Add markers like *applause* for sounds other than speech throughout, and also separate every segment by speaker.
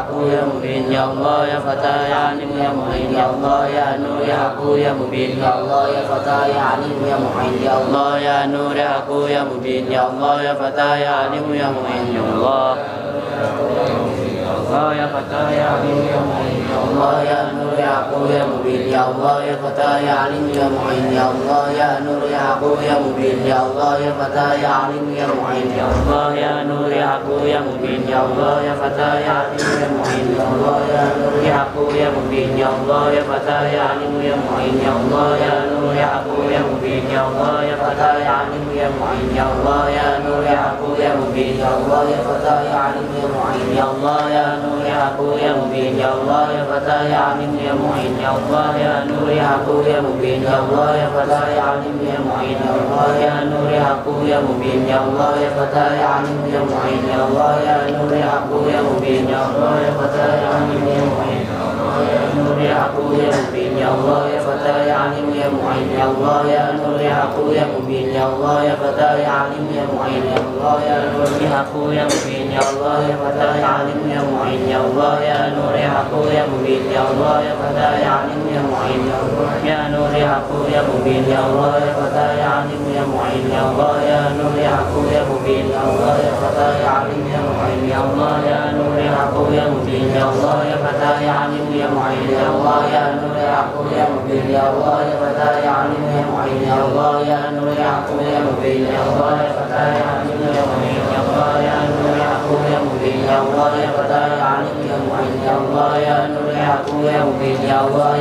Speaker 1: aku ya mubin ya Allah ya fatah ya alim ya mu'in ya Allah ya nur ya aku ya mubin ya Allah ya fatah ya alim ya mu'in ya Allah ya nur ya aku ya mubin ya Allah ya fatah ya alim ya mu'in ya Allah Allah ya fatah ya alim ya mu'in ya Allah ya nur ya aku ya mubin ya Allah ya fatah ya alim ya mu'in ya Allah ya nur ya aku ya mubin ya Allah ya fatah ya alim ya mu'in ya Allah ya nur ya aku ya mubin ya Allah ya fatah ya alim ya mu'in ya Allah ya nur ya aku ya mubin ya Allah ya fatah ya alim ya mu'in ya Allah ya nur ya aku ya mubin ya Allah ya fatah ya alim ya mu'in ya Allah ya nur ya aku ya mubin ya Allah ya fatah ya alim ya mu'in ya Allah ya nur ya aku ya mubin ya Allah ya fatah ya alim ya mu'in ya Allah ya nur ya aku ya mubin ya Allah ya fatah ya alim ya mu'in ya Allah ya nur ya aku ya mubin ya Allah ya fatah ya alim ya mu'in ya Allah ya nur ya aku ya mubin ya Allah ya fatah ya alim ya mu'in ya Allah ya nur ya aku ya mubin ya Allah ya fatah ya alim ya mu'in ya Allah ya nur ya aku ya mubin ya Allah ya fatah ya alim ya mu'in ya Allah ya nur ya aku ya mubin ya Allah ya fatah ya alim ya mu'in ya Allah ya nur ya aku ya mubin ya Allah ya fatah ya alim ya mu'in ya Allah ya nur ya aku ya mubin ya Allah ya fatah ya alim ya mu'in ya Allah ya nur ya aku ya mubin ya Allah ya fatah ya alim ya mu'in ya Allah ya nur ya aku ya mubin ya Allah ya fatah ya alim ya mu'in ya Allah ya nur ya aku ya mubin ya Allah ya fatah ya alim ya mu'in ya Allah ya nur ya aku ya mubin ya Allah ya fatah ya alim ya mu'in ya Allah ya nur ya aku ya mubin ya Allah ya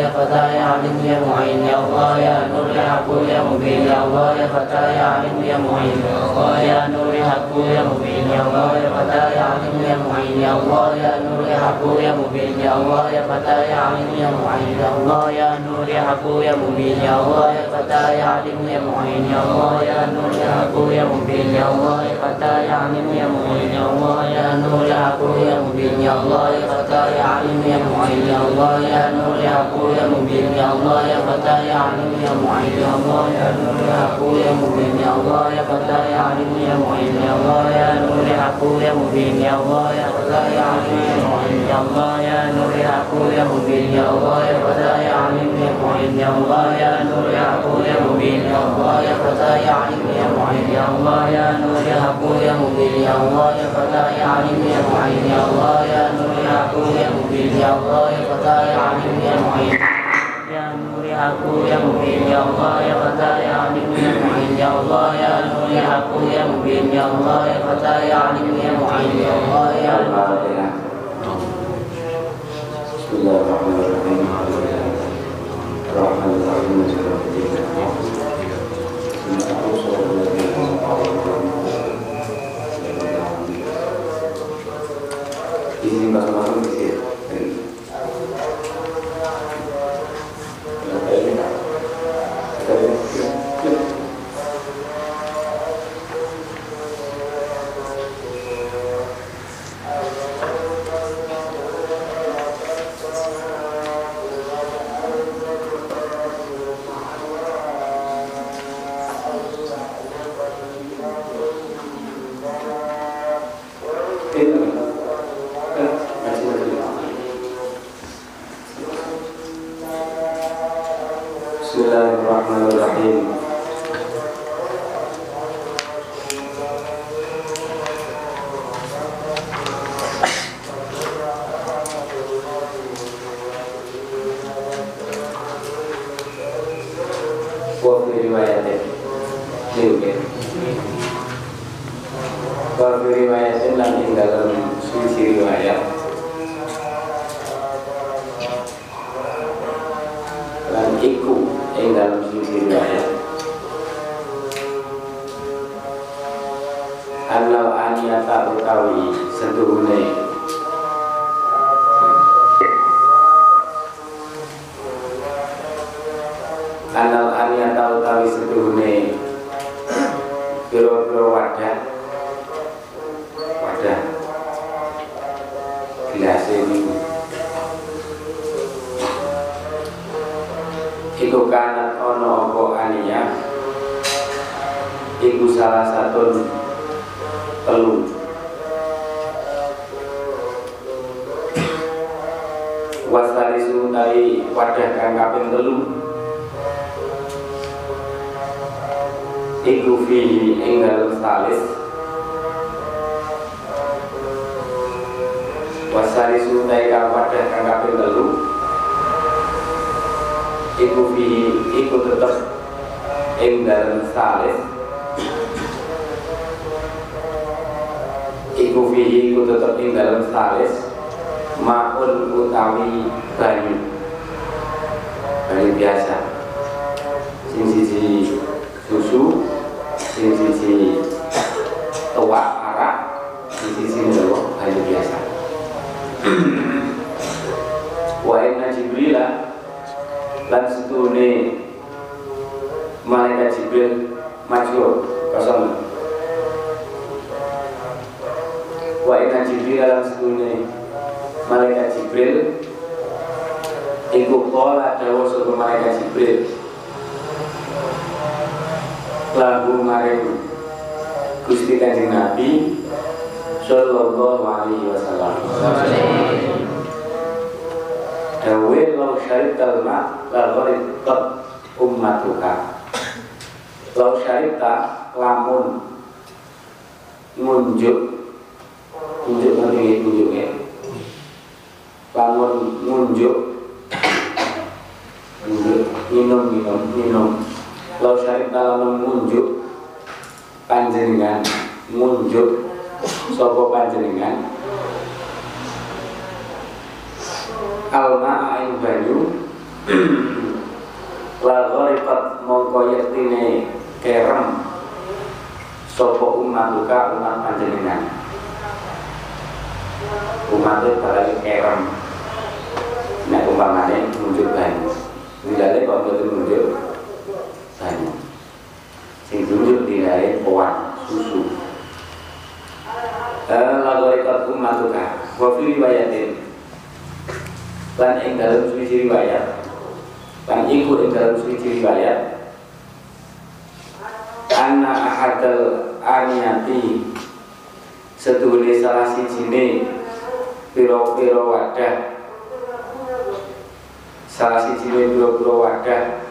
Speaker 1: fatah ya alim ya mu'in ya Allah ya nur ya aku ya mubin ya Allah ya fatah ya alim ya mu'in ya Allah ya nur ya aku ya mubin ya Allah ya fatah ya alim ya mu'in ya Allah ya nur ya aku ya mubin ya Allah ya fatah ya alim ya mu'in ya Allah ya nur ya aku ya mubin ya Allah ya fatah ya alim ya mu'in ya Allah ya nur ya aku ya mubin ya Allah ya fatah ya alim ya mu'in ya Allah ya nur ya aku ya mubin ya Allah ya fatah ya alim ya mu'in ya Allah ya nur ya aku ya mubin ya Allah ya fatah ya alim ya mu'in ya Allah ya nur ya aku ya mubin ya Allah ya fatah ya alim ya mu'in ya Allah ya nur ya aku ya mubin ya Allah ya fatah ya alim ya mu'in ya Allah ya nur ya aku ya mubin ya Allah ya fatah ya alim ya mu'in ya Allah ya nur ya aku ya mubin ya Allah ya fatah ya alim ya mu'in ya Allah ya nur ya aku ya mubin ya Allah ya fatah ya alim ya mu'in ya Allah ya nur ya aku ya mubin ya Allah ya fatah ya alim ya mu'in ya Allah ya nur ya aku ya mubin ya Allah ya fatah ya alim ya mu'in ya nur ya aku ya mubin ya Allah ya fatah ya alim ya mu'in ya Allah ya nur ya aku. ya mubin ya Allah ya fatah ya alim ya mu'in ya Allah ya
Speaker 2: ing dalem salis iku fihi iku tetep ing dalem salis maun utawi banyu. Banyu biasa. Sing siji susu sing siji tuak arak sing siji ndelok banyu biasa. *clears throat* Wa inna jibrila lan setune malaikat jibril maju kosong. Wa inna jibrila lan setune malaikat Jibril iku kala dawa sapa malaikat Jibril. Lagu maring Gusti Kanjeng Nabi sallallahu alaihi wasallam. Dawe lau syarif talma lalu ritot ummatuka lau syarif lamun ngunjuk ngunjuk nanti ngunjuknya lamun ngunjuk ngunjuk minum minum minum lau syarif lamun ngunjuk panjenengan ngunjuk. Sopo panjenengan? Alma ain banyu *clears throat* la ghariqat mongko yektine kerem sopo umat duka umat panjenengan umatnya barang kerem Nek umpamane muncul banyu. Nilai kok mboten muncul banyu. Sing muncul nilai poan susu. Eh lagu rekod ummatuka wa fi riwayatin lan ing dalam suci riwayat lan iku ing dalam suci riwayat ahadal aniyati setuhune salah sijine piro-piro wadah. Salah siji piro-piro wadah.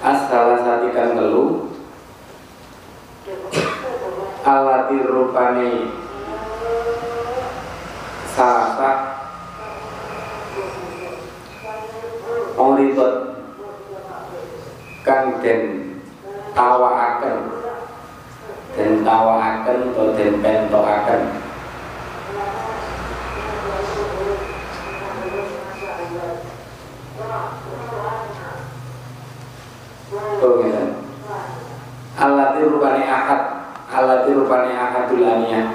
Speaker 2: As salah sati kang telu alati rupane salasa Oritot kang den tawaaken den tawaaken atau den pentokaken Oh gitu. Alati rupane akad, alati rupane akadul aniyah.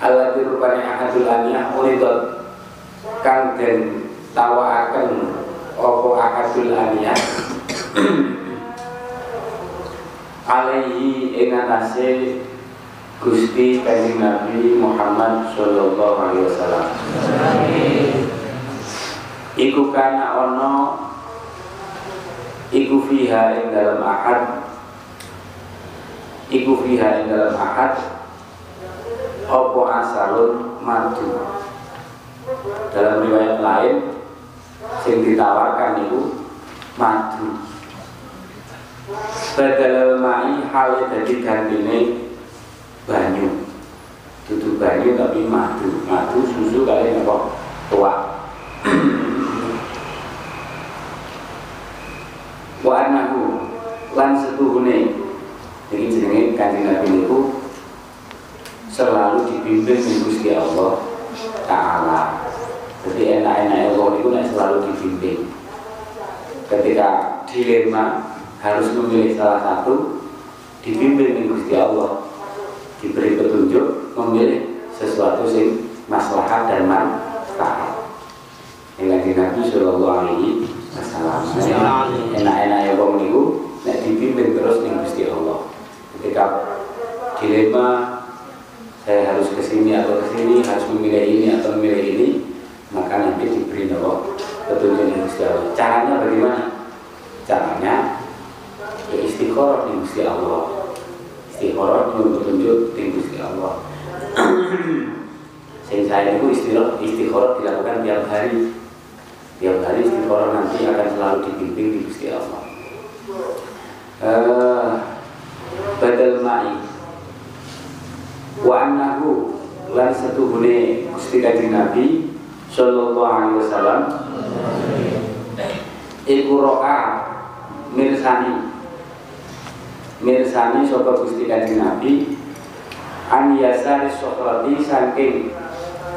Speaker 2: Alati rupane akadul aniyah uridot kang den tawaaken apa akadul aniyah. *clears throat* alaihi ing atase Gusti Kanjeng Nabi Muhammad sallallahu alaihi wasallam. Iku kana ono iku fiha ing dalam akad iku fiha ing dalam akad opo asalun madu. Dalam riwayat lain sing ditawarkan itu madu. Badal mai hal dadi gantine banyu. Dudu banyu tapi madu. Madu susu kali apa? Tua wa annahu lan setuhune iki jenenge kanjeng Nabi niku selalu dibimbing oleh Gusti Allah taala. Jadi enak-enak Allah itu selalu dibimbing. Ketika dilema harus memilih salah satu, dibimbing oleh Gusti Allah, diberi petunjuk memilih sesuatu sing maslahat dan manfaat. Dengan Nabi Shallallahu Alaihi Wasallam. Enak-enak ya wong niku nek dibimbing terus ning Gusti Allah. Ketika dilema saya harus ke sini atau ke sini, harus memilih ini atau memilih ini, maka nanti diberi nopo petunjuk ning Gusti Allah. Caranya bagaimana? Caranya ya istiqoroh ning Gusti Allah. Istiqoroh dengan petunjuk ning Gusti Allah. *clears throat* Sing saya itu istilah istikharah dilakukan tiap hari. Tiap hari istikharah nanti akan selalu dibimbing di Gusti Allah. Uh, badal ma'i. Wa annahu lan setuhune Gusti Kanjeng Nabi sallallahu alaihi wasallam. Iku ro'a mirsani mirsani sapa Gusti Kanjeng Nabi an yasari sokrati saking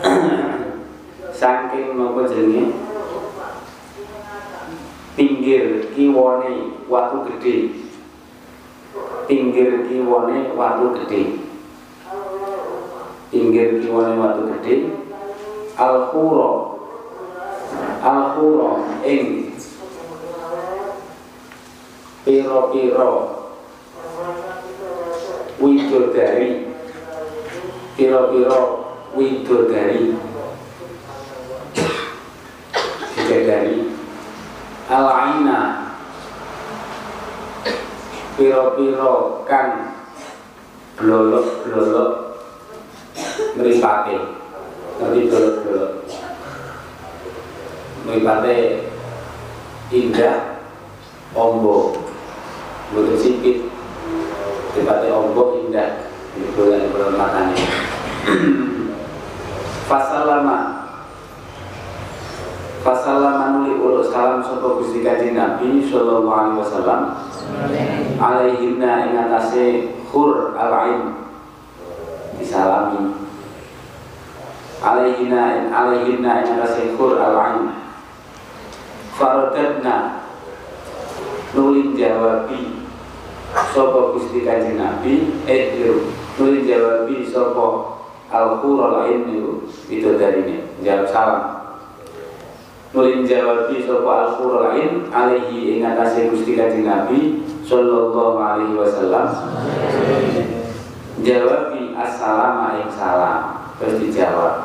Speaker 2: *clears throat* saking nopo jenenge? Pinggir kiwone watu gede pinggir kiwone watu gede pinggir kiwone watu gede al khura al khura ing piro-piro widodari piro-piro widodari widodari al-aina. Piro-piro kan blolok-blolok. Meripate nanti blolok-blolok? Meripate indah ombo. Butuh sipit tempatnya ombo indah. Ini bulan bulan matanya. *clears throat* Fasalama fasalama nuli ulo salam sopo gusti kaji nabi sallallahu alaihi wasallam. Alaihinna ing atase khur al-ain. Disalami. Alaihinna alaihinna ing atase khur al-ain. Faradadna. Nulin jawabi sapa Gusti Kanjeng Nabi? Eh biru nulin jawabi sapa al-qura lain itu dari ini jawab salam nulin jawabi sapa al-qura lain alaihi ing atase Gusti Kanjeng Nabi sallallahu alaihi wasallam. Jawabi assalamu ing salam. Terus dijawab.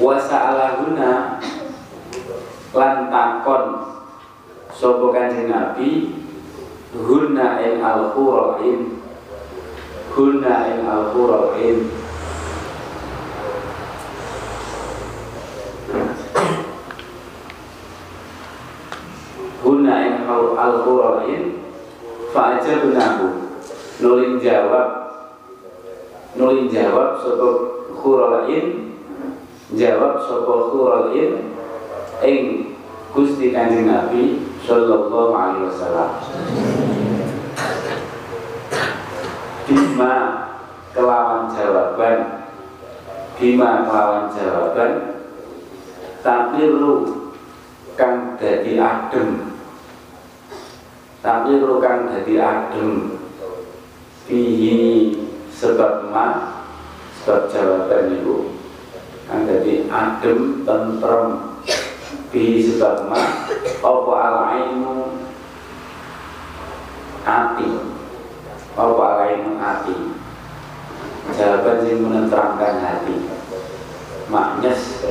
Speaker 2: Wa sa'alahuna lan sapa kanjeng Nabi hunna ing al qurain hunna ing al qurain hunna ing al qurain fa ajabnahu nulin jawab nulin jawab sapa qurain jawab sapa qurain ing Gusti Kanjeng Nabi sallallahu alaihi wasallam. Bima kelawan jawaban. Bima kelawan jawaban. Tapi lu kang dadi adem. Tapi lu kang dadi adem. Bihi sebab ma Sebab jawaban itu Kang dadi adem tentrem bi sebab ma apa alainu ati? Apa alainu ati? Jawaban yang menenteramkan hati. Maknyes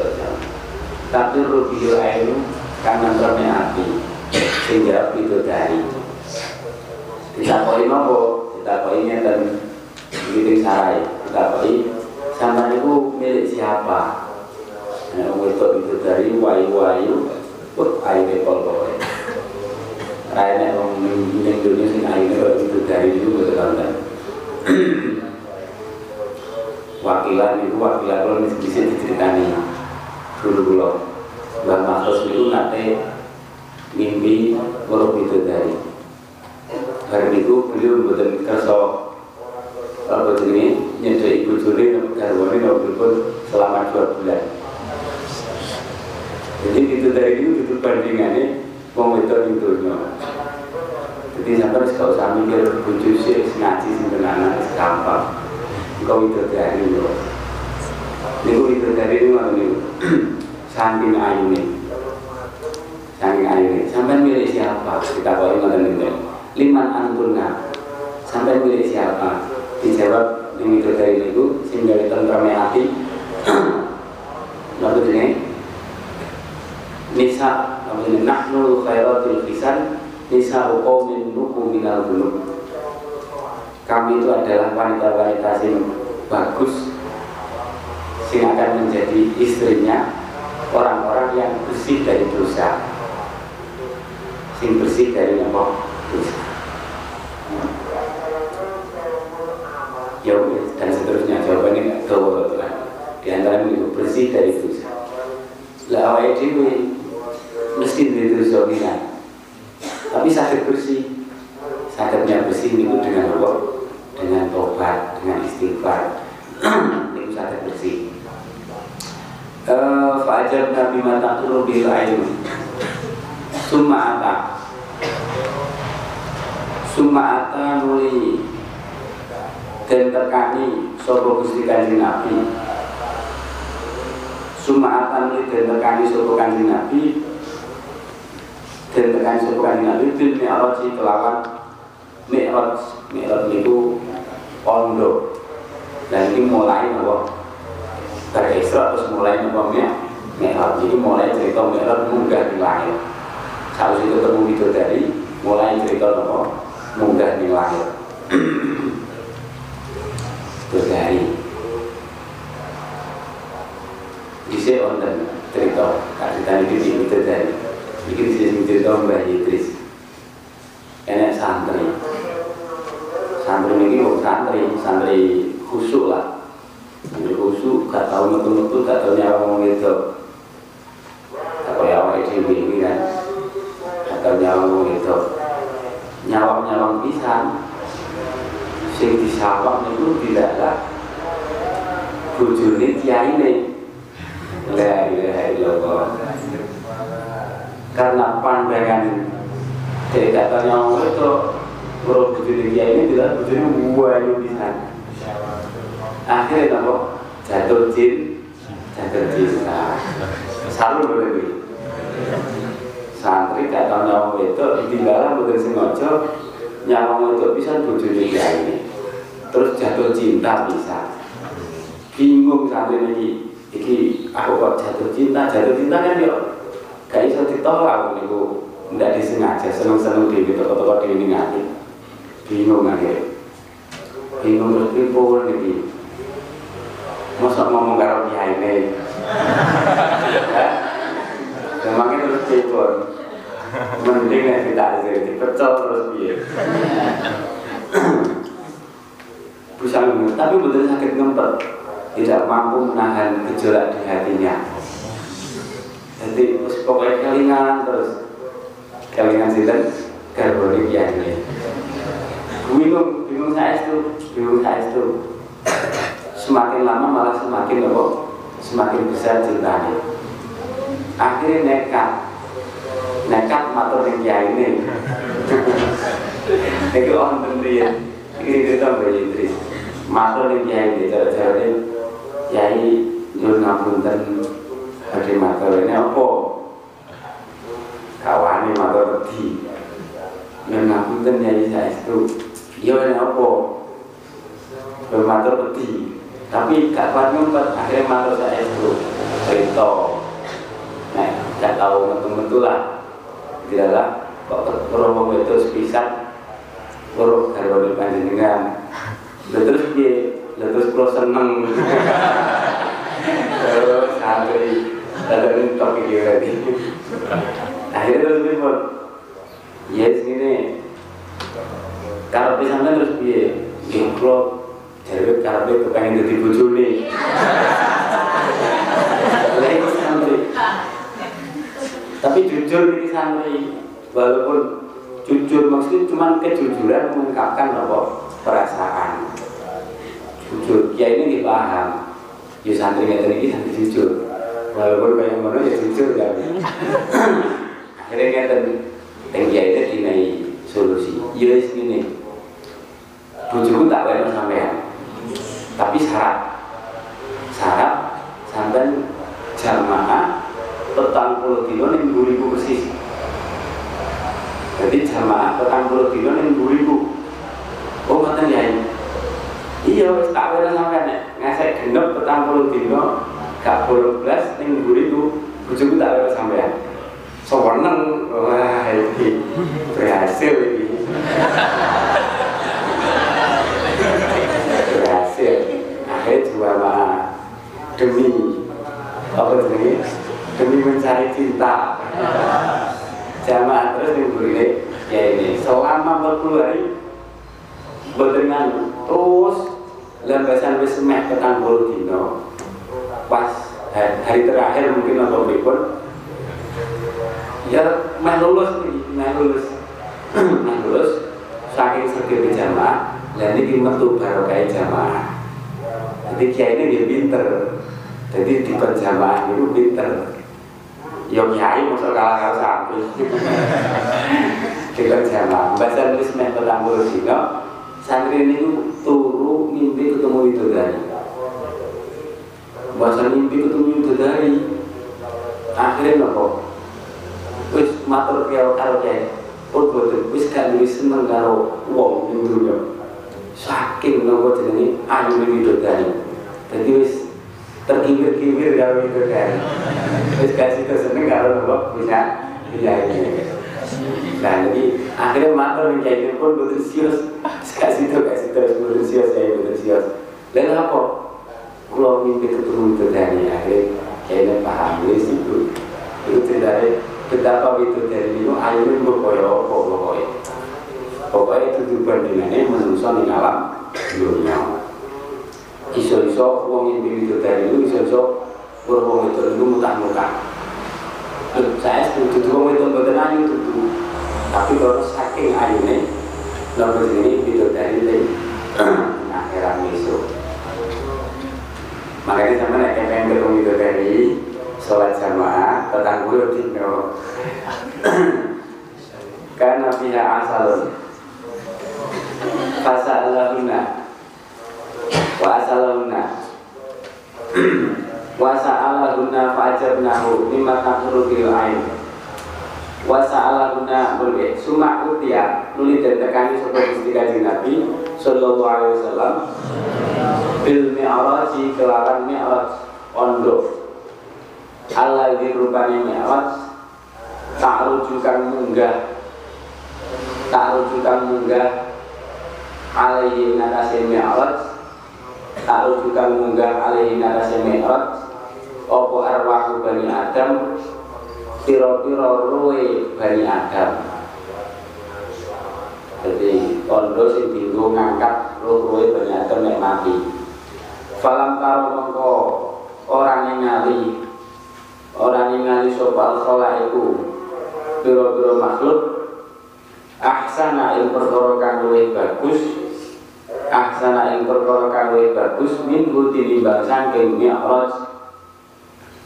Speaker 2: tapi rubiul ainu kan nentremnya hati sehingga itu dari. Ditakoi nopo? Ditakoinya dan begitu sarai. Ditakoi sama itu milik siapa Nah, wedok itu dari wayu-wayu Wah, airnya pol pokoknya Airnya orang yang dunia sih airnya itu dari itu betul kan Wakilan itu wakilan kalau bisa diceritani Dulu dulu Bang Makros itu nanti mimpi kalau dari Hari itu beliau betul kerso Apa ini nyedai ibu juri Garwani pun selama dua bulan itu dari itu itu bandingannya wong wedok ning. Jadi sampai gak usah mikir bojo sih ngaji sing tenanan gampang. Engkau itu dari itu. Niku itu dari itu ngono niku. *clears throat* Saking ayune. Saking ayune. Sampai milih siapa? Kita kau ngoten niku. Liman antuna. Sampai milih siapa? Dijawab yang itu dari itu sehingga tentrame hati. Lalu *clears throat* ini nisa namanya nahnu khairatul kisan nisa qaumin nuku minal dhunub kami itu adalah wanita-wanita yang bagus yang akan menjadi istrinya orang-orang yang bersih dari dosa. Sing bersih dari apa? Dosa. Ya dan seterusnya. Jawabannya nggak tahu kan. Di antara itu bersih dari dosa. Lah awalnya mesti dari dosa tapi sakit bersih. Sakitnya bersih itu dengan apa dengan tobat dengan istighfar. *clears throat* Itu sakit bersih. Uh, fajar nabi mata bil ilmu summa ata. Summa ata nuli. Dan terkani sopo gusti kanjeng nabi. Summa ata nuli dan terkani sopo kanjeng nabi dan sopo kanjeng nabi bil mi'raji kelawan mi'raj. Mi'raj itu pondok dan ini mulai apa dari Isra terus mulai nopo Mi'raj. Jadi mulai cerita Mi'raj munggah di langit. Harus itu ketemu dari mulai cerita nopo munggah di langit. Bidadari Bisa onten cerita kasih tadi di dari bikin sih cerita Mbah Idris enak santri santri ini mau santri santri khusyuk lah Sampai khusyuk, gak tau metu-metu, gak tau nyawa ngomong itu Gak kaya awal dewi ini kan Gak tau nyawa ngomong itu Nyawang-nyawang pisan Sing disawang itu tidaklah Bujurnya kiai ini La ilaha illallah Karena pandangan Dari kata nyawa itu Kalau bujurnya kiai ini tidak bujurnya buayu pisan akhirnya apa jatuh jin jatuh jin nah selalu boleh santri gak tau nyawa itu tinggalan bukan sengaja nyawa itu bisa bujuni ini terus jatuh cinta bisa bingung santri ini iki aku kok jatuh cinta jatuh cinta kan yuk gak bisa ditolak niku ndak disengaja seneng-seneng di toko-toko di ini ngati bingung akhirnya bingung terus pripun iki masa ngomong karo kiai ini Memangnya terus pipun Mending nek tidak ada dipecel terus piye Bisa ngomong, tapi betul sakit ngempet Tidak mampu gejolak di hatinya Jadi pokoknya kelingan terus Kelingan sinten Garboni kiai ini Bingung, bingung saya itu Bingung saya itu semakin lama malah semakin apa? Semakin besar cintanya. Akhirnya nekat, nekat matur yang kiai ini. Itu orang pendiam, ini cerita Mbak Idris. Matur yang kiai ini, cara-cara kiai nyuruh ngapunten Bagi matur ini apa? Kawani matur peti. Nyuruh ngapunten saya itu, iya ini apa? Bermatur peti tapi gak kuat ngumpet akhirnya saya itu cerita nah gak tahu metu-metu lah tidaklah kok romo itu sepisah Loro garwane panjenengan. Terus piye? Terus kula seneng. *laughs* Terus santri dadak tok iki lagi. Akhirnya terus pripun? Yes ini. Kalau pisan terus kula Dewi karepe kepengen dadi bojone. Lah iki santri. Tapi jujur ini santri, walaupun jujur maksudnya cuma kejujuran mengungkapkan apa perasaan. Jujur, ya ini dipaham. Ya santri ngeten iki santri jujur. Walaupun kayak ngono ya jujur kan. *laughs* Akhirnya ngeten teng itu dinai solusi. Ya wis ngene. Bojoku tak weno sampean tapi syarat syarat sampai jamaah petang puluh dino ning ribu persis jadi jamaah petang puluh dino ning ribu oh ngoten ya iya wis tak wena sampean ngasih genep petang puluh dino gak bolong belas ning buri itu bujuku tak lewat sampean. Seweneng wah ini berhasil ini berhasil. Akhirnya juga mah demi apa ini demi mencari cinta. Jamaah terus ning burine ya ini selama 40 hari berdengan terus lembasan wis semeh petang dino pas hari, terakhir mungkin nonton berikut ya meh lulus meh lulus. *clears throat* Meh lulus saking sedih jamaah dan ini metu barokah jamaah. Jadi kiai ini dia pinter. Jadi di jamaah itu pinter. Yang kiai masuk kalah kalah *laughs* santri di jamaah. Bahasa nulis meh petang dino santri ini turu mimpi ketemu itu dari bahasa mimpi ketemu itu dari akhirnya nopo? Wis matur kaya karo kiai pun boten. Wis gak duwe seneng karo wong ning dunya. Saking nopo jenenge? Itu dari jadi wis terkibir-kibir itu dari wis gak situ seneng karo nopo? Bisa. Iya ini nah jadi akhirnya matur ning kiai pun boten sios kasih itu kasih terus boten sios kiai boten sios lalu apa? Kalau mimpi ketemu itu dari akhir kayaknya paham wis itu itu ceritanya betapa itu dari itu akhirnya berkoyo apa pokoknya pokoknya itu dibandingannya manusia di alam dunia. Iso-iso uang mimpi itu dari itu iso-iso berwong itu itu mutah-mutah saya setuju uang itu betul ayu itu tapi kalau saking ayunya lalu ini itu dari akhirat besok makanya sama nek pengen ketemu itu dari sholat jamaah petang puluh dino. Karena pihak asalun fasalahuna. Wa asalahuna wa sa'alahuna fa'ajabnahu mimma takuru bil ain. Wa sa'alahuna boleh suma utia nuli dan tekani seperti Gusti Kanjeng Nabi sallallahu alaihi wasallam. Bil mi'raji kelawan mi'raj ondo Allah di rupanya mi'raj tak rujukan munggah. Tak rujukan munggah alaihi natasi mi'raj tak rujukan munggah alaihi natasi mi'raj opo arwahu bani adam? Piro-piro ruwe bani adam. Jadi ondo sing dinggo ngangkat ruwe bani adam nek mati. Falam karo mengko orang ningali orang ningali sopal khalaiku piro-piro makhluk ahsana ing perkara kang luwih bagus ahsana ing perkara kang bagus minggu tinimbang saking mi'raj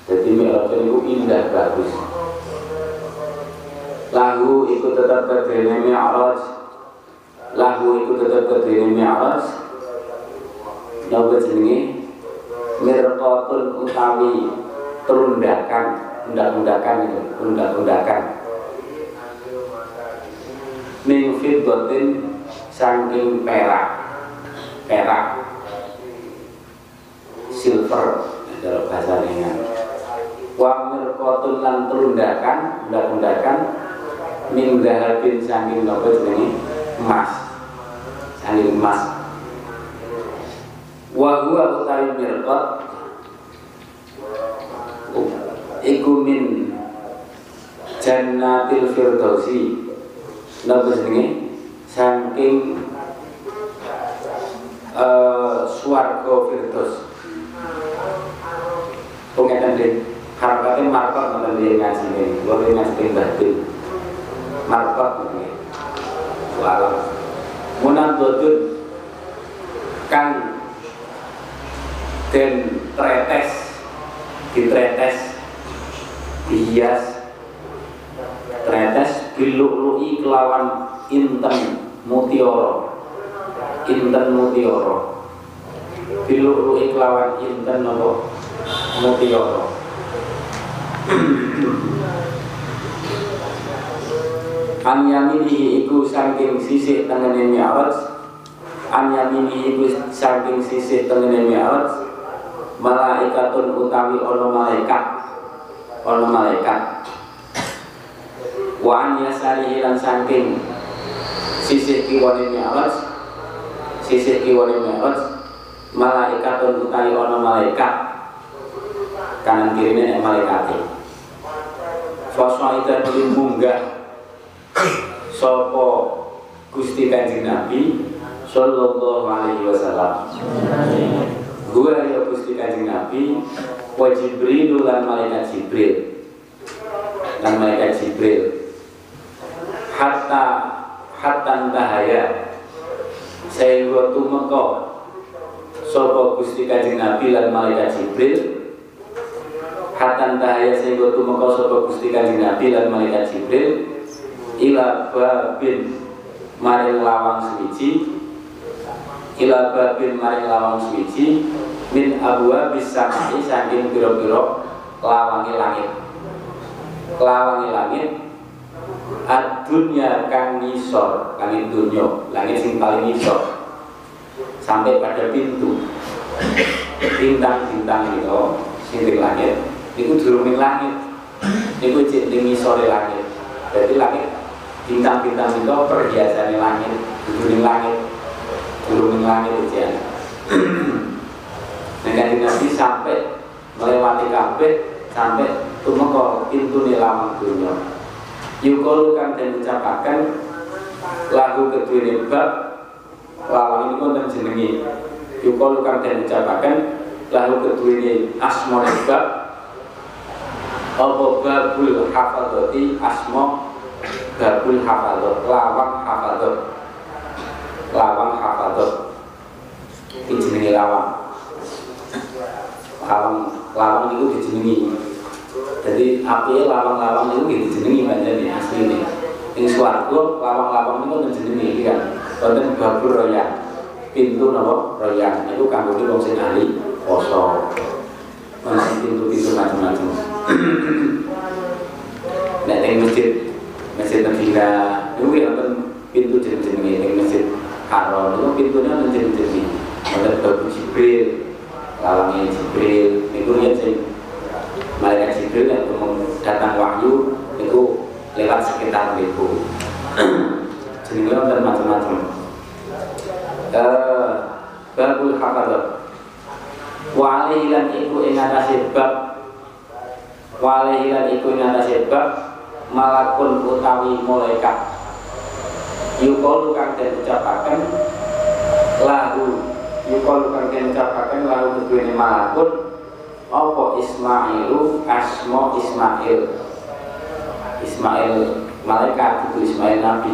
Speaker 2: jadi mi'raj itu indah bagus. Lahu ikut tetap berdiri mi'raj. Lahu ikut tetap berdiri mi'raj. Napa jenenge mirqatun utawi terundakan undak-undakan itu undak-undakan. Min fiddatin saking perak perak. Silver dalam bahasa ringan wa mirqatun lan terundakan undak-undakan min dahabin saking napa jenenge? Emas. Saking emas. Wa huwa utawi mirqat iku min jannatil firdausi. Napa jenenge? Saking uh, swarga firdaus. Pengen deh harapnya markot nonton dia ngaji ini. Gue dia ngaji batin markot ini. Walau. Munat dodun kan dan tretes. Ditretes dihias. Tretes biluklu'i kelawan inten mutioro inten mutioro biluklu'i kelawan inten nopo mutioro An yaminihi iku saking sisih tengene mi'raj An yaminihi iku saking sisih tengene mi'raj Malaikatun utawi ono malaikat. Ono malaikat. Wa an yasarihi lan saking sisih kiwane mi'raj Sisih kiwane mi'raj Malaikatun utawi ono malaikat kanan kiri ini malaikat itu munggah. Sopo Gusti Kanjeng Nabi Sallallahu alaihi wasallam. Gua ya Gusti Kanjeng Nabi Wa Jibril lan malaikat Jibril. Dan malaikat Jibril. Hatta Hatta bahaya Sehingga tumeka Sopo Gusti Kanjeng Nabi lan malaikat Jibril Hatta bahaya sehingga tumeka Sopo Gusti Kanjeng Nabi lan malaikat Jibril ila babin maring lawang suwiji ila babin maring lawang suwiji min abwa bisa saking biro-biro lawangi langit. Lawangi langit adunya kang ngisor langit dunya langit sing paling ngisor sampai pada pintu. Bintang-bintang itu sing langit itu durung langit. Itu cek ngisore langit. Jadi langit bintang-bintang itu perhiasan langit turun langit. Turun langit itu ya nah Nabi sampai melewati kabeh sampai tumeka pintu lawang dunia yukolu kan dan ucapakan lagu kedua bab lawang ini pun jenengi yukolu kan dan ucapakan lagu kedua ini asmo bab apa babul hafadoti asmo babul hafadot lawang hafadot lawang hafadot ini jenenge lawang. Lawang lawang itu dijenengi. Jadi api lawang-lawang itu dijenengi banyak nih asli ini suarga lawang-lawang itu dijenengi kan? Konten babul royang. Pintu nopo royang. Itu kanggo wong sing ahli poso. Pintu-pintu macam-macam nek ning masjid masjid Medina itu ya kan pintu jenis-jenis ini. Masjid Haram itu pintunya kan jenis-jenis ada babu Jibril lalangnya Jibril. Itu ya sih malaikat Jibril yang datang wahyu itu lewat sekitar itu jenisnya dan macam-macam. Uh, babul hafadzah lan iku ing atase bab wali lan iku ing atase bab malakun utawi malaikat. Yukolu kang den ucapaken lahu. Yukolu kang den ucapaken lahu kedua malakun. Apa Ismailu? Asmo Ismail. Ismail malaikat itu Ismail Nabi.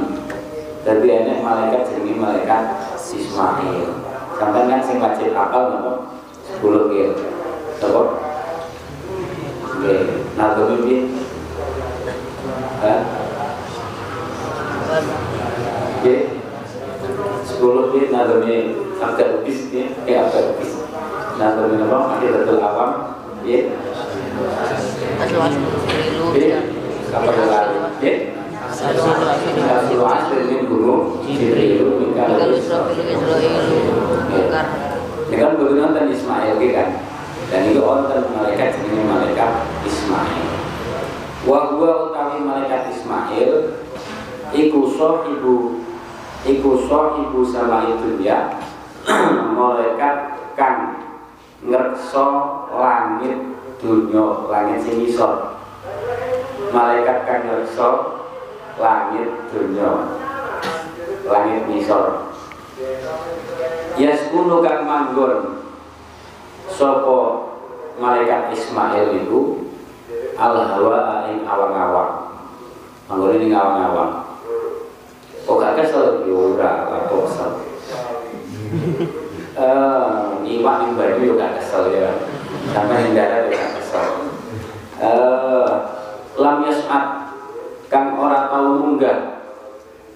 Speaker 2: Jadi ini malaikat jadi malaikat Ismail. Sampai kan sing wajib akal nopo sepuluh kil Oke, nah kemudian Oke, sepuluh ini nadami agak lebih ya, eh agak lebih. Nadami apa? Akhiratul awam, ya. Oke, apa lagi? Ya. Satu asli ini guru, Jibril, Mikael, Ini kan berguna Ismail, kan? Dan itu orang malaikat jenis malaikat Ismail wa huwa utawi malaikat Ismail iku ibu iku ibu sama itu ya. *clears throat* Malaikat kan ngerso langit dunia langit sing isor malaikat kan ngerso langit dunia langit ngisor. Yaskunu kang manggon sopo malaikat Ismail itu al hawa ing awang-awang. Manggon ini awang-awang kok gak kesel? Yo ora apa kesel. *laughs* Eh iwak ning baju yo gak kesel ya. Sampai ning darat gak kesel. Eh lam yas'at kang ora tau munggah.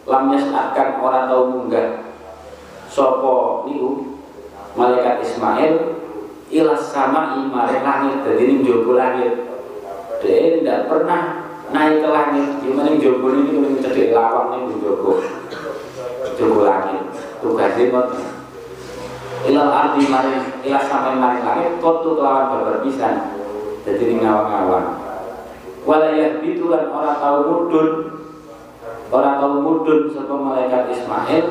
Speaker 2: Lam yas'at kang ora tau munggah. Sapa niku? Malaikat Ismail ilas sama imare langit. Jadi ini jogo langit. Dia tidak pernah naik ke langit gimana yang jogo ini kalau cedek lawang yang jogo. Jogo langit. Tugasnya mau ilal ardi maring ilah sampai maring langit kotu kelawan babar pisan. Jadi ini ngawang-ngawang. Walayah bitulan orang tahu mudun. Orang tahu mudun sebab malaikat Ismail.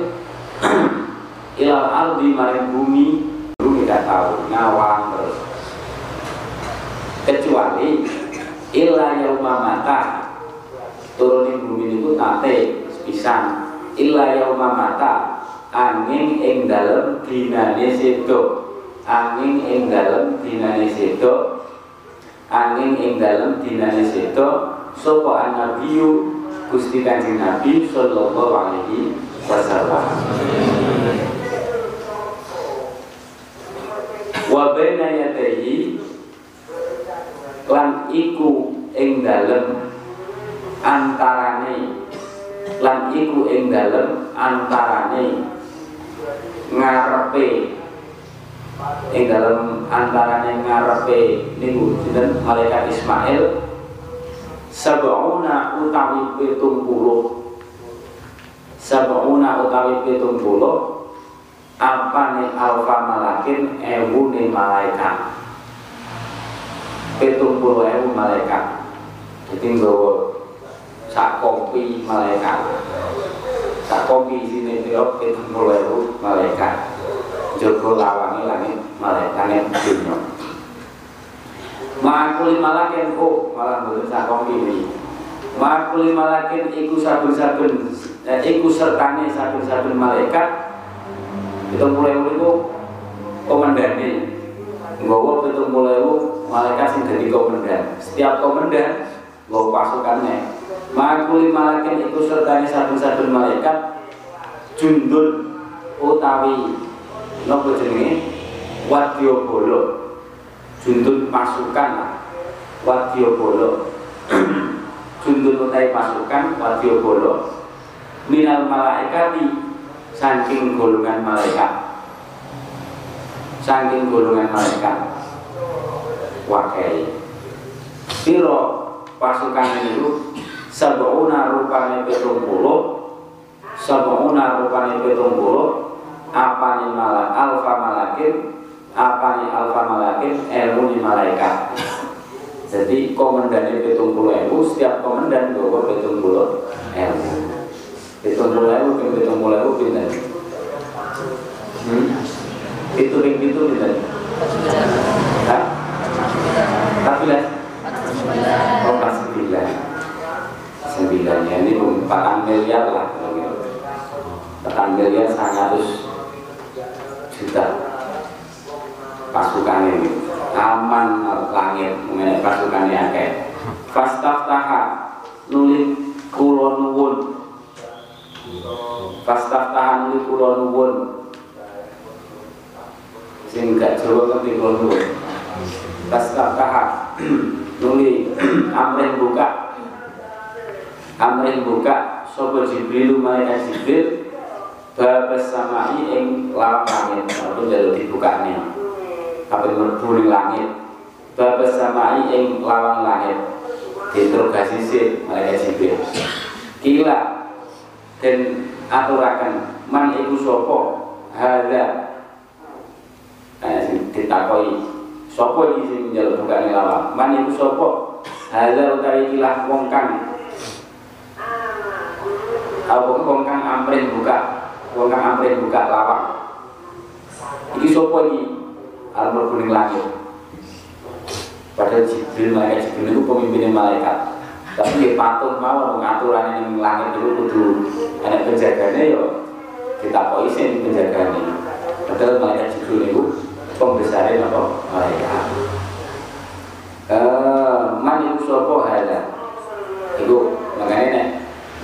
Speaker 2: *clears throat* Ilal ardi maring bumi bumi tidak tahu. Ngawang terus illa yauma mata. Turunin bumi niku tate pisan illa yauma mata. Angin ing dalem dinane sedo. Angin ing dalem dinane sedo. Angin ing dalem dinane sedo. Sapa nabiyu Gusti Kanjeng Nabi sallallahu alaihi wasallam. Wa baina yadayhi lan iku ing dalem antarane. Lan iku ing dalem antarane ngarepe. Ing dalem antarane ngarepe niku sinten? Malaikat Ismail sab'una utawi pitung puluh. Sab'una utawi pitung puluh apa nih alfa malakin ewu nih malaikat? Pitung puluh ewu malaikat jadi nggawa sak kopi malaikat sak kopi sini pitung puluh ewu malaikat. Jogo lawangi langit malaikat dunia Ma'akuli malakin oh malah betul sak kopi ini Ma'akuli malakin iku sabun-sabun eh, iku sertane sabun-sabun malaikat. Pitung puluh ewu itu komandane Nggawa pitung puluh ewu malaikat sing jadi komandan. Setiap komandan nggawa pasukannya. Makuli malakin itu sertanya satu-satu malaikat Jundun utawi Nopo jenenge? Wadyo bolo Jundun pasukan. Wadyo bolo Jundun utawi pasukan Wadyo bolo Minal malaikati saking golongan malaikat. Saking golongan malaikat. Wakai piro pasukan itu sabuna rupane petung puluh sabuna rupane petung puluh apa nih malak alfa malakin apa nih alfa malakin ilmu nih malaikat jadi komandannya petung puluh ilmu setiap komandan bawa petung puluh ilmu Hitung mulai mungkin hitung mulai mungkin dan hmm? Itu ring itu Hah? Tapi lah Oh pas sembilan Sembilannya empat miliar lah Empat miliar ratus juta Pasukan ini Aman langit mengenai pasukannya kayak Fastaftaha kulon Pastaf tahan li kula nuwun. Sing gak Jawa ngerti kula nuwun. Pastaf tahan nuli amrin buka. Amrin buka sapa Jibril malaikat Jibril babas samai ing lawang langit atau jalur dibukane. Apa mlebu langit. Babas samai ing lawang langit. Diinterogasi sih malaikat Jibril. Kila dan aturakan man iku sapa hadza eh ditakoi sapa iki sing njaluk bukane lawang man iku sapa hadza utawi kilah wong kang apa wong kang amrin buka wong kang amrin buka lawang. Iki sapa iki? Arep kuning langit. Padahal Jibril malaikat Jibril itu pemimpin malaikat. Tapi ya patung mau mengaturan yang langit dulu kudu ada penjaganya yo kita kok isi penjaganya padahal malaikat jibril itu pembesarnya apa malaikat. Eh man itu sopo hada. Itu makanya nek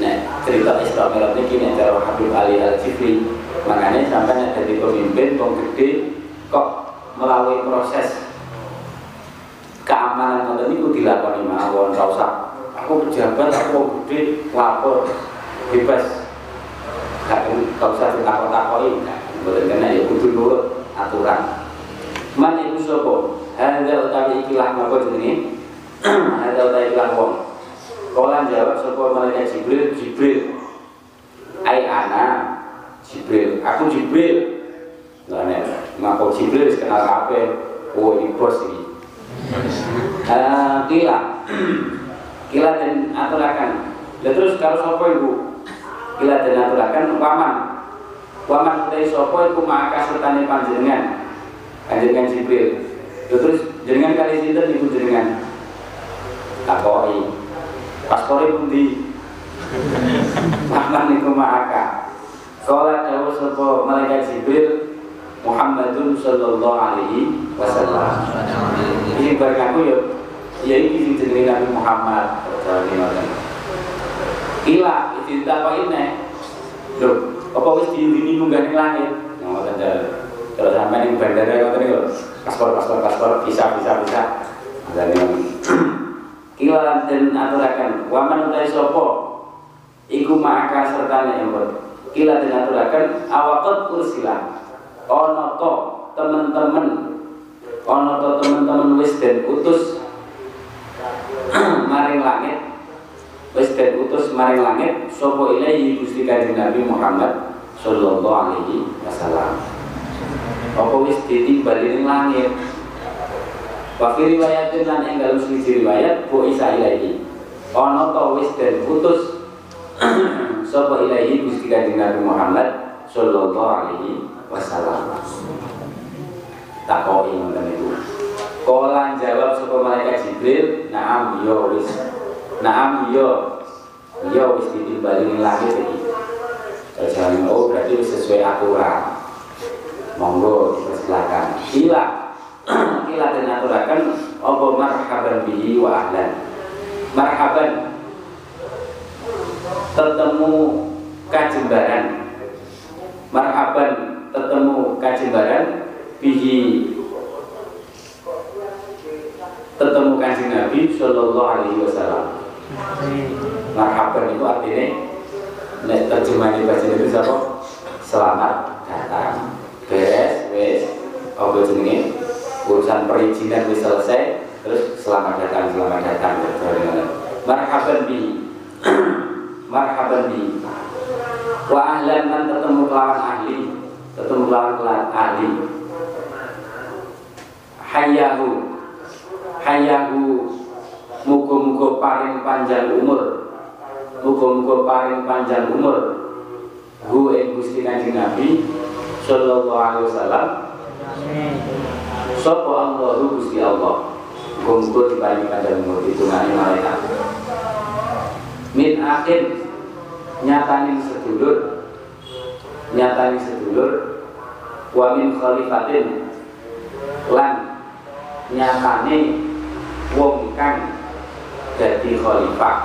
Speaker 2: nek cerita Isra Mi'raj ini nek cara Habib Ali Al Jifri makanya sampai jadi pemimpin wong gede kok melalui proses keamanan ngoten niku dilakoni mawon ora usah. Aku pejabat aku gede lapor bebas. Gak gak usah ditakut takoi boleh kena ya kudu nurut aturan. Man itu sopo hadza utawi ikilah napa jenenge? *clears throat* Hadza utawi ikilah wong Kolan jawab sopo malaikat Jibril? Jibril. Ai ana? Jibril. Aku Jibril. Lah nek ngaku Jibril kenal apa oh ini bos ini uh, kila. Kila dan aturakan dan terus kalau sopo ibu kila dan aturakan waman. Waman dari sopo itu maka sertane panjenengan? Panjenengan Jibril. Terus jenengan kali sinten ibu jenengan? Takoi paspore pundi Muhammad niku ma'aka Kala dawuh sapa malaikat Jibril Muhammadun sallallahu alaihi wasallam. Ini bareng aku ya ya iki sing jenenge Nabi Muhammad jane ngoten. Kila iki ditakoki Lho, apa wis diindini munggah ning langit? Ngoten jare. Kalau sampai ning bandara ngoten niku paspor paspor paspor visa visa visa. Dan Kila dan aturakan. Waman utai sopo Iku maka serta nyembut Kila dan aturakan awakot ursila. Ono to temen-temen. Ono to temen-temen wis dan utus. *clears throat* Maring langit. Wis dan utus maring langit. Sopo ilahi gusti kanjeng Nabi Muhammad Sallallahu alaihi wasallam. Apa wis ditimbali ning langit Wafi riwayatin lan ing dalam siji riwayat bu isa ilahi. Ono to wis putus *clears throat* sapa ilahi Gusti Kanjeng Nabi Muhammad sallallahu alaihi wasallam. Takoki ngoten niku. Kala jawab sapa malaikat Jibril, "Na'am ya wis." Na'am ya. Ya wis ditimbali ning langit iki. Terus oh berarti sesuai aturan. Monggo dipersilakan. Hilang kila dan aturakan apa marhaban bihi wa ahlan. Marhaban. Ketemu kajembaran. Marhaban ketemu kajembaran bihi. Ketemu kanjeng Nabi Sallallahu Alaihi Wasallam. Marhaban itu artinya nek terjemahan bahasa Indonesia selamat datang. Beres wes apa jenenge urusan perizinan wis selesai terus selamat datang selamat datang marhaban bi. *clears throat* Marhaban bi. Wa ahlan man ketemu lawan ahli. Ketemu lawan ahli. Hayahu hayahu muga-muga paring panjang umur. Muga-muga paring panjang umur. Hu ing Gusti Kanjeng Nabi sallallahu alaihi wasallam Sopo Allah Gusti Allah? Kumpul umur Ditungani malaikat. Min akhir Nyatani sedulur. Nyatani sedulur. Wa min khalifatin Lan Nyatani Wong kang Jadi khalifah.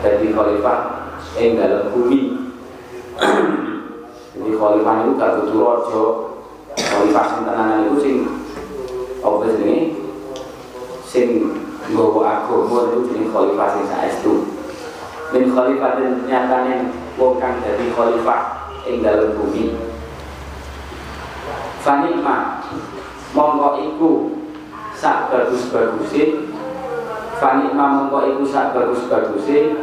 Speaker 2: Jadi khalifah Yang dalam bumi. *clears throat* Jadi khalifah itu gak butuh rojo Khalifah sing tenanan itu sing apa jenenge sing nggawa agama itu jenenge khalifah sing saestu. Min khalifah dan nyatane wong kang dadi khalifah ing dalem bumi. Fanikma mongko iku sak bagus-baguse Fanikma mongko iku sak bagus-baguse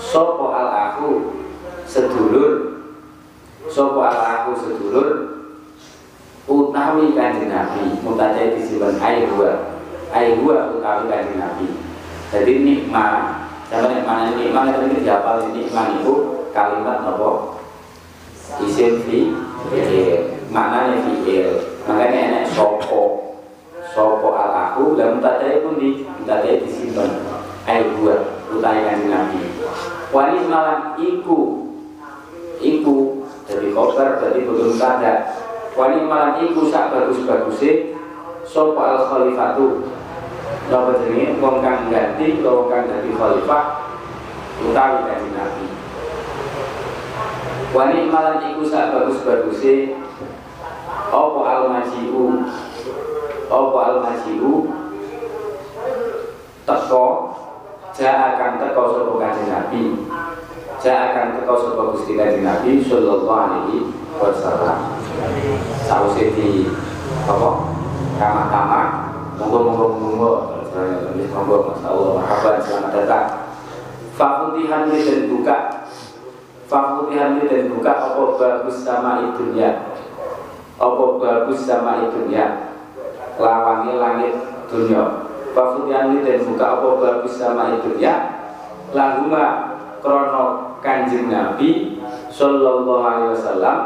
Speaker 2: Sopo al aku sedulur Sopo al aku sedulur utawi kanjeng Nabi mutadai disimpan air dua air dua utawi kanjeng Nabi. Jadi nikma sama nikma nikma itu ini diapal nikma itu kalimat nopo isim fi maknanya fi'il. Makanya enak sopo. Sopo al aku dan mutadai pun di mutadai disimpan. Air dua utawi kanjeng Nabi. Wani malam iku iku jadi koper jadi belum kada wani malam iku sak bagus-baguse sapa al khalifatu napa jenenge? Wong kang ganti wong kang dadi khalifah utawi kanjeng Nabi. Wani malam iku sak bagus-baguse apa al majiu apa al majiu teko ja akan teko sapa kanjeng Nabi. Ja akan teko sapa Gusti kanjeng Nabi sallallahu alaihi wasallam sausi di apa? Kamar-kamar. Monggo monggo monggo. Monggo. Masya Allah marhaban selamat datang. Fakutihan dan buka. Fakutihan dan buka apa bagus sama ibunya apa bagus sama ibunya lawangi langit dunia. Fakutihan dan buka apa bagus sama ibunya lahuma krono kanjeng Nabi Sallallahu alaihi wasallam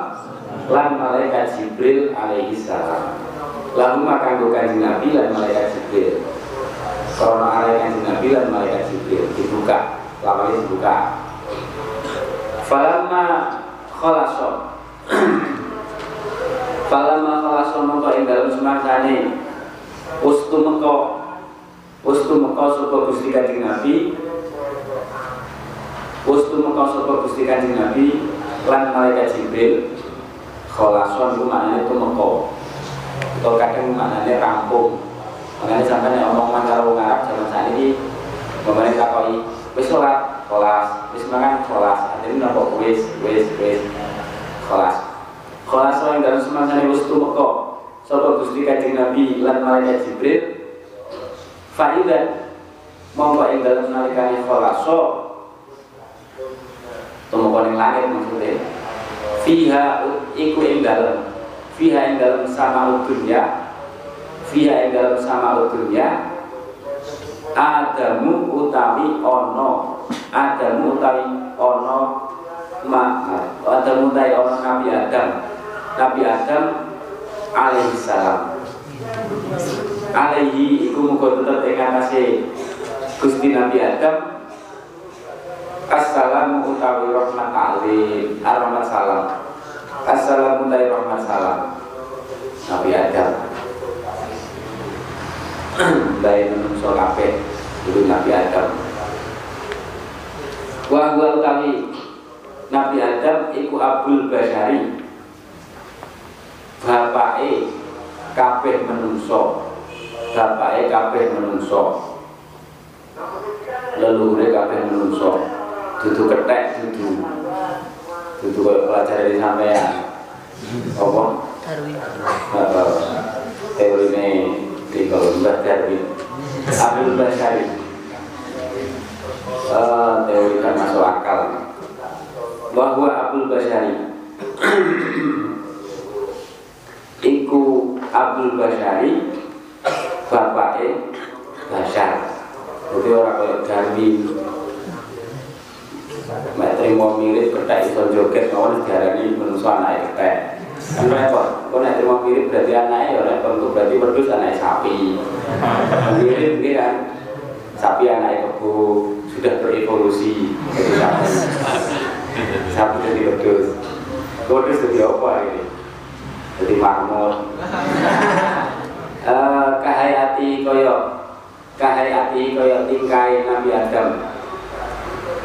Speaker 2: lan malaikat Jibril alaihi salam. Lalu makan kanjeng Nabi lan malaikat Jibril. Karena arah kanjeng Nabi dan malaikat Jibril. Dibuka, lamanya dibuka. Falamma khalaso. *clears throat* Falamma khalaso mongko ing dalem semangsane Ustu mengko. Ustu mengko sapa Gusti Kanjeng Nabi? Ustu mengko sapa Gusti Kanjeng Nabi? Lan malaikat Jibril khalason itu maknanya itu mengko atau kadang maknanya rampung. Makanya sampai nih omong karo wong Arab zaman saat ini kemarin takoi wis sholat kelas. Wis makan kelas. Artinya nopo wis wis wis kelas. Kelas yang dalam semasa ini wis tumeko sapa Gusti Kanjeng Nabi lan malaikat Jibril Faidan mongko ing dalam nalikane kholaso tumeka ning langit maksudnya. Fiha iku ing dalam fiha ing dalam sama dunya. Fiha ing dalam sama dunya. Adamu utawi ono. Adamu utawi ono ma Adamu utawi ono Nabi Adam. Nabi Adam alaihi salam. Alaihi iku muga tetep ing atase Gusti Nabi Adam. Assalamu utawi rahmat alim. Rahmat salam Assalamu utawi rahmat salam Nabi Adam. Baik menungso kabeh Itu Nabi Adam. Wa huwa utawi Nabi Adam iku Abdul Basyari Bapake kabeh menungso. Bapake kabeh menungso. Leluhure kabeh menungso. Dudu ketek dudu Dudu kaya pelajaran di sampean. Apa?
Speaker 1: Darwin.
Speaker 2: Teori ini di kalau Mbah Darwin. Abdul Basyari Eh, teori kan masuk akal. Bahwa Abdul Basyari Iku Abdul Basyari Bapaknya Basyar Jadi orang kayak Darwin Mek terima mirip ketek iso joget Kawan diarani manusia anak ketek Kan repot, kau nek terima mirip berarti anaknya ya repot. Itu berarti berdua anaknya sapi. *laughs* Mirip ini kan? Sapi anaknya kebu Sudah berevolusi. Jadi sapi. Sapi jadi wedus Wedus jadi apa ini? Jadi marmut. *laughs* Eh, Kahayati koyo Kahayati koyo tingkai Nabi Adam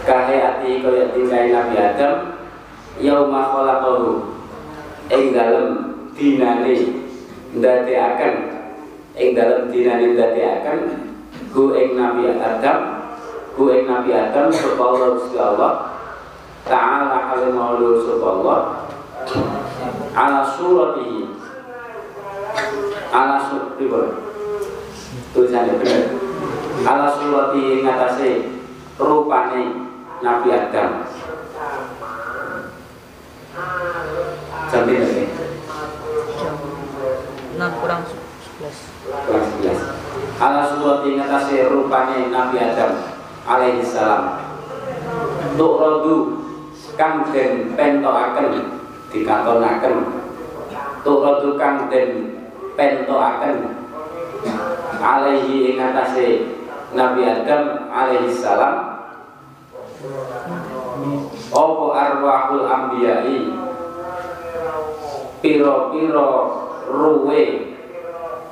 Speaker 2: Kahayati koyo tingkai Nabi Adam Yauma khalaqahu. Ing dalem dinane ndadekaken. Ing dalem dinane ndadekaken ku ing Nabi Adam ku ing Nabi Adam sapa Allah Allah. Taala maulur sapa Allah. Ala suratihi. Ala surati tulisannya benar ala surati ngatasé rupane Nabi Adam. Sampai
Speaker 1: Jam 6 kurang 11.
Speaker 2: kelas 11 Ala surati ngatasé rupane Nabi Adam alaihi salam Tuk rodu kang den pentokaken dikatonaken Tuk rodu kang den pentokaken. Alaihi ing atase Nabi Adam alaihi salam Opo arwahul ambiyai? Piro-piro ruwe.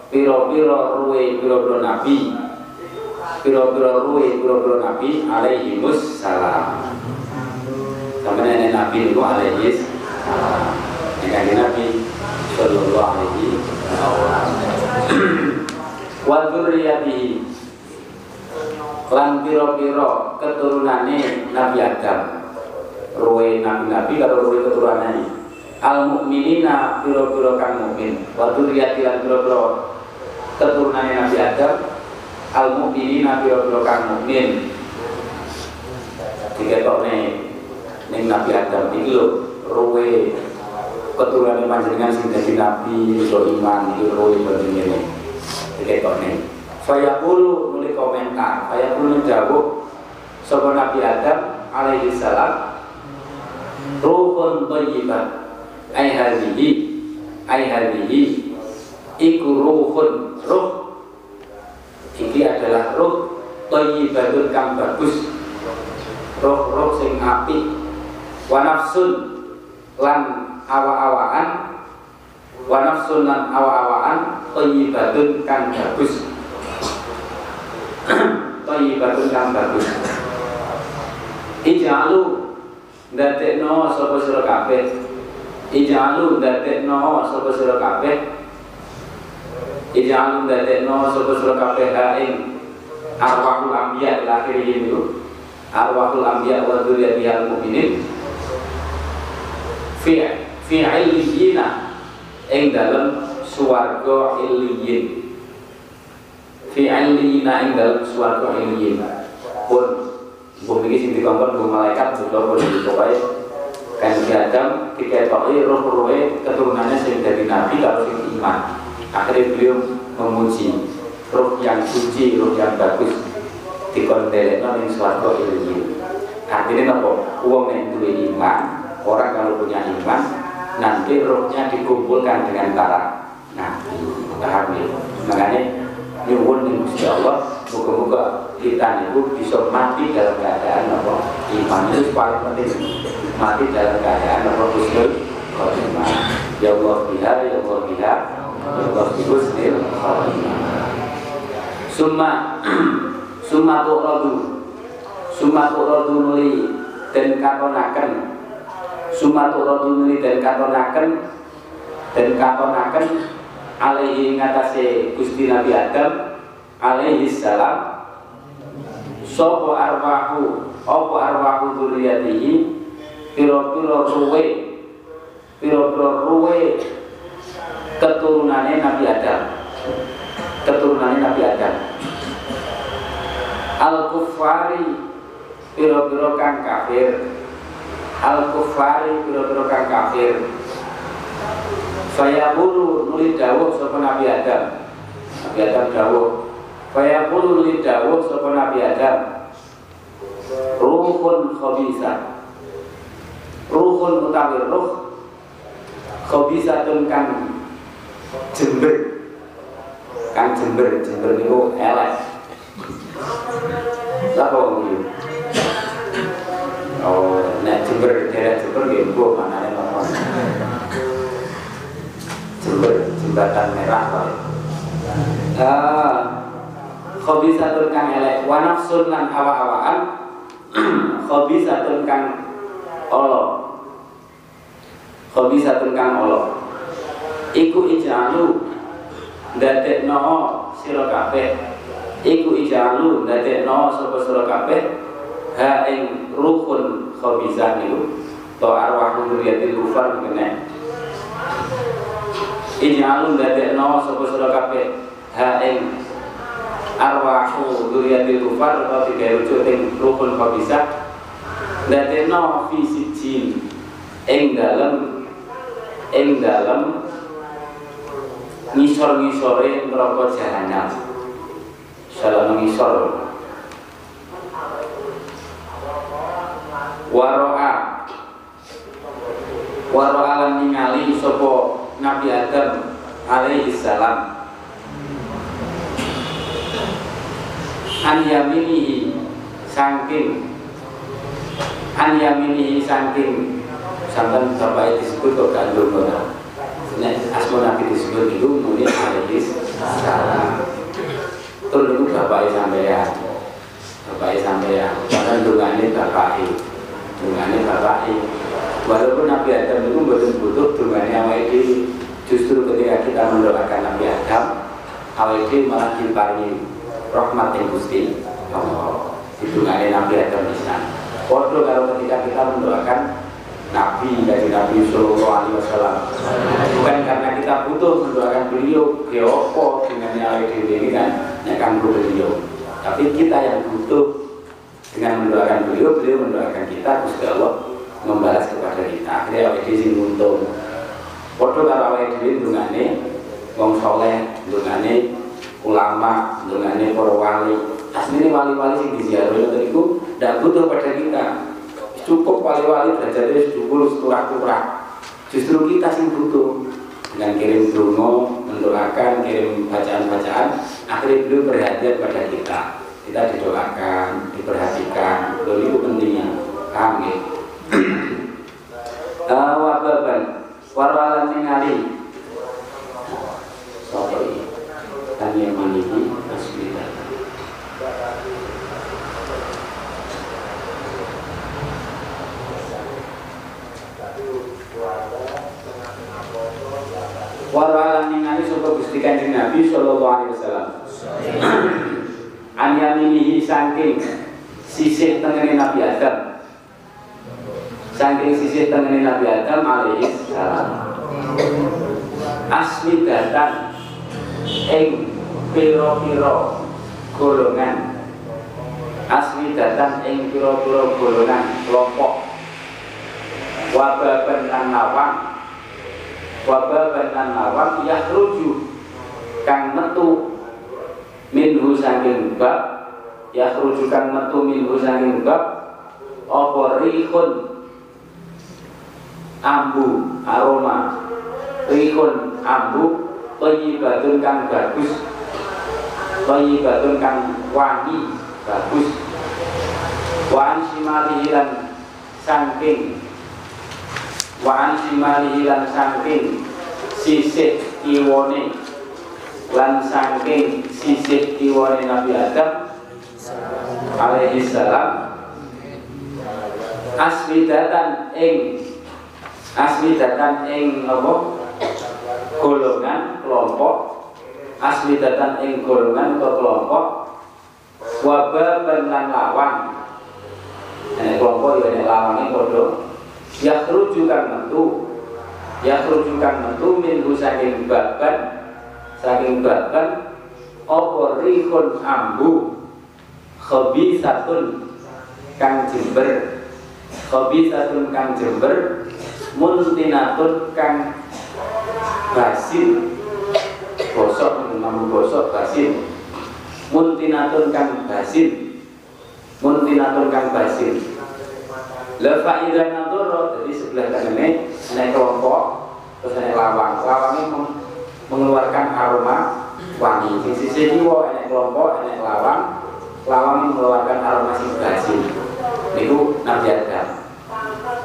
Speaker 2: Piro-piro ruwe Piro-piro nabi. Piro-piro ruwe Piro-piro nabi alaihimus salam Sampai nenek nabi itu alaihi salam. Nenek nabi Sallallahu alaihi wasallam. *clears throat* Wa dzurriyyatihi lan piro-piro keturunane Nabi Adam. Ruwe nabi-nabi karo ruwe keturunane. Al mukminina piro-piro kang mukmin. Wa dzurriyyati lan piro-piro keturunane Nabi Adam al mukminina piro-piro kang mukmin. Diketokne ning Nabi Adam lho ruwe keturunane panjenengan sing dadi nabi iso iman iki ruwe ngene. Diketokne Fayaqulu nuli komentar Fayaqulu menjawab Sopo Nabi Adam alaihi salam Ruhun thayyiban Ai hadhihi Ai hadhihi Iku ruhun Ruh Iki adalah roh thayyibatun kang bagus. Roh-roh sing api. Wa nafsun lan awa-awaan wa nafsun lan awa-awaan thayyibatun kang bagus. Thayyibatun kang bagus. Ij'alu ndadekno sapa sira kabeh. Ij'alu ndadekno sapa sira kabeh. Ij'alu ndadekno sapa sira kabeh ing arwahul anbiya ila akhirih itu. Arwahul anbiya wa dzurriyyatihal mu'minin. Fi fi illiyina ing dalem swarga illiyin. Fi ing dalem swarga illiyin. Pun Bumi ini sing dikongkon malaikat juga pun pokoknya kan si Adam diketoi roh-rohnya keturunannya dari nabi kalau sing iman akhirnya beliau memuji roh yang suci, roh yang bagus dikondelekno ning swarga ilmu artinya apa? uang yang punya iman orang kalau punya iman nanti rohnya dikumpulkan dengan para nabi paham ya? makanya Allah Moga-moga kita itu bisa mati dalam keadaan apa? Iman itu paling penting mati dalam keadaan apa? Husnul khotimah. Ya Allah biha ya Allah biha. Ya Allah husnul khotimah. Summa *clears throat* summa tu'radu. Summa tu'radu nuli dan katonaken summa tu'radu nuli dan katonaken dan katonaken alaihi ngatasi Gusti Nabi Adam alaihi salam. Sopo arwahu opo arwahu dzurriyyatihi? Piro-piro ruwe piro-piro ruwe keturunannya Nabi Adam. Keturunannya Nabi Adam. Al kufari piro-piro kang kafir. Al kufari piro-piro kang kafir. Saya bulu nuli dawuh sapa Nabi Adam. Nabi Adam dawuh Faya kulu li dawuh sapa Nabi Adam Ruhun khabisa. Ruhun utawi ruh Khabisatun kan jember. Kan jember, jember itu elek. Apa ini? Oh, nek jember, daerah jember gue mana nih Jember, jembatan merah Pak Ah, khabisatun kang elek. Wa nafsun lan awa-awaan *clears throat* khabisatun kang Allah khabisatun kang Allah iku ijalu ndadekno sira kabeh. Iku ijalu ndadekno sapa sira kabeh. Ha ing rukun khabisah niku. To arwah dzurriyyatil kufar kene. Ijalu ndadekno sapa sira kabeh. Ha ing arwahu duriyatil kufar atau tiga rujuk ing rukun khabisah dadeno fi sijin ing dalem ing dalem ngisor-ngisore neraka jahanam salam ngisor. Waro'a. Waro'a lan ningali sapa Nabi Adam alaihi salam an yaminihi saking. An yaminihi saking. Sampai bapak disebut kok gandum ora nek asma nabi disebut itu muni alaihi salam. Tur niku bapak sampeyan. Bapak sampeyan. Karena dungane bapak dungane bapak walaupun Nabi Adam itu betul butuh dungane awake justru ketika kita mendoakan Nabi Adam awake malah diparingi rahmat yang gusti Allah hidungannya Nabi Adam Islam Waduh kalau ketika kita mendoakan Nabi dari Nabi Sallallahu Alaihi Wasallam. Bukan karena kita butuh mendoakan beliau geopo dengan yang ini kan? Yang beliau. Tapi kita yang butuh dengan mendoakan beliau beliau mendoakan kita Gusti Allah membalas kepada kita. Akhirnya dhewe sing untung. Padha karo awake dhewe dungane wong saleh dungane ulama dungane para wali aslinya wali-wali sing diziarahi itu tidak butuh pada kita cukup wali-wali derajatnya dulu seturah-turah justru kita sing butuh dengan kirim dungo, mendoakan, kirim bacaan-bacaan, akhirnya beliau perhatian pada kita. Kita didoakan, diperhatikan, lalu itu pentingnya. Paham ya? Uh, wababan, warwalan ningali. Sopo asmita. Warwalan ningali sapa Gusti Kanjeng Nabi sallallahu alaihi wasallam. An yaminihi saking sisih tengene Nabi Adam. Saking sisih tengene Nabi Adam alaihi salam. Asmidatan ing pira-pira golongan. Asmidatan ing pira-pira golongan kelompok. Wababan lan nawang wababan lan nawang yakhruju kang metu minhu saking bab. Yakhruju kang metu minhu saking bab. Apa rihun? Ambu aroma. Rihun ambu thayyibatun kang bagus. Thayyibatun kang wangi bagus. Wa an simalihi lan saking wa an simalihi lan saking sisih kiwone. Lan saking sisih kiwone Nabi Adam alaihi salam. Aswidatan ing aswidatan ing apa? Golongan kelompok aswidatan ing golongan atau kelompok wabah lan lawan ini kelompok ya ini lawannya kodoh ya kerujukan metu. Ya kerujukan metu minhu saking baban. Saking baban opo rihun ambu? Khabisatun kang jember. Khabisatun kang jember. Muntinatun kang basin gosok namun gosok basin. Muntinatun kang basin. Muntinatun kang basin. Lefa idan nadoro jadi sebelah kanan ini naik kelompok terus naik lawang. Lawangnya mengeluarkan aroma wangi. Di sisi kiwo naik kelompok naik lawang. Lawang mengeluarkan aroma sing basin. Itu nabi adam.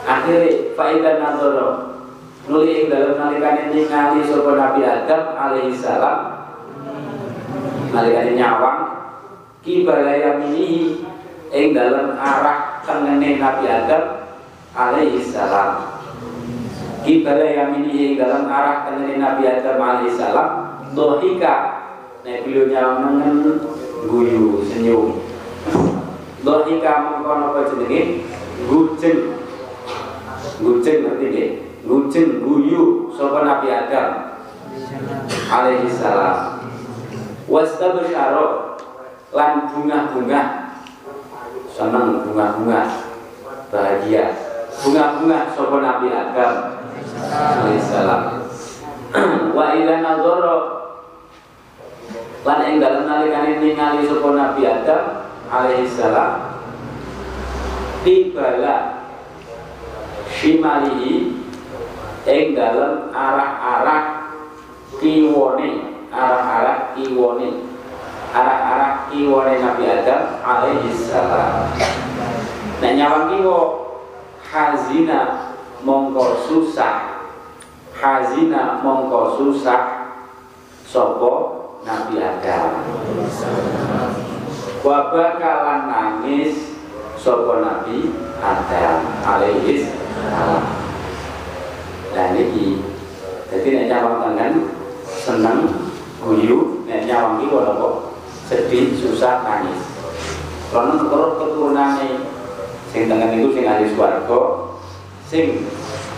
Speaker 2: Akhirnya faidan nadoro nuli ing dalam nalikane ningali sapa Nabi Adam alaihi salam nalikane nyawang kibalaya minihi ing dalam arah tengene Nabi Adam alaihi salam. Kibalaya minihi ing dalam arah tengene Nabi Adam alaihi salam dohika. Nek beliau nyawang guyu senyum. Dohika mengkono apa jenenge? Guceng guceng ngerti nggih Ngucing guyu sapa Nabi Adam? Alaihi salam. Wastabsyara lan bunga-bunga seneng bunga-bunga bahagia. Bunga-bunga sapa Nabi Adam? Alaihi salam. *clears throat* Wa ila nadzara lan ing dalem nalikane ningali sapa Nabi Adam? Alaihi salam. Tibala shimalihi ing dalam arah-arah kiwone arah-arah kiwone arah-arah kiwone Nabi Adam alaihi salam. Nek nyawang kiwo hazina mongko susah. Hazina mongko susah sopo Nabi Adam. Wabakalan nangis sopo Nabi Adam alaihi salam Nah ini jadi nek nyawang tangan seneng guyu nek nyawang iki apa sedih susah nangis. Karena menurut keturunane sing tangan itu sing ahli swarga, sing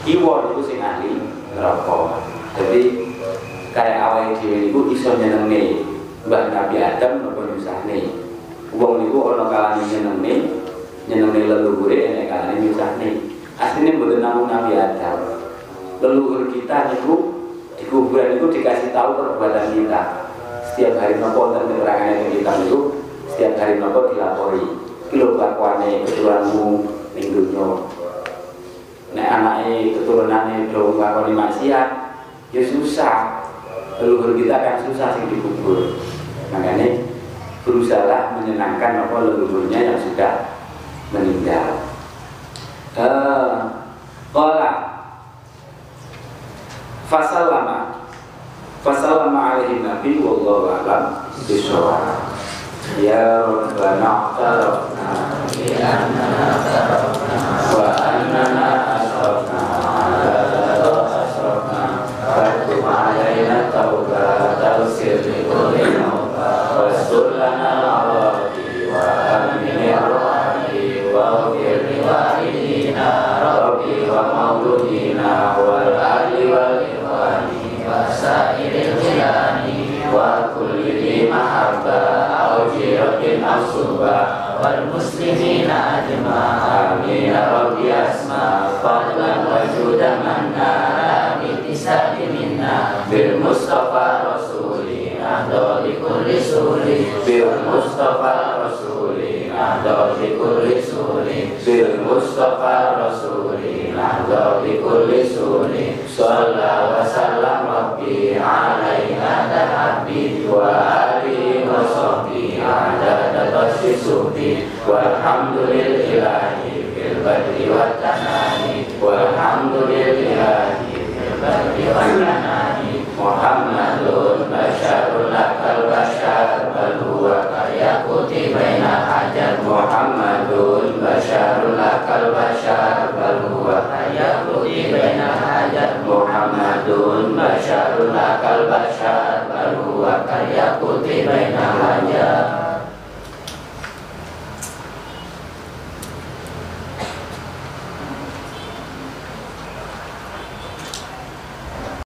Speaker 2: kiwa itu sing ahli neraka. Jadi kayak awal dhewe niku iso nyenengne Mbah Nabi Adam napa nyusahne. Wong niku ana kalane nyenengne, nyenengne leluhure enek kalane nyusahne. Aslinya mboten namung Nabi Adam leluhur kita niku di kuburan itu dikasih tahu perbuatan kita. Setiap hari nopo dan keterangan yang kita itu setiap hari nopo dilapori. Kilo kelakuannya keturunanmu minggunya nek anaknya keturunannya dong lakoni maksiat ya susah. Leluhur kita akan susah sih dikubur. Makanya berusaha menyenangkan apa leluhurnya yang sudah meninggal. Uh, fasalama. Fasalama alaihi nabi wallahu alam bisawab ya rabbana ya a'tarafna bi anna bashar baru akan yakuti mainahaya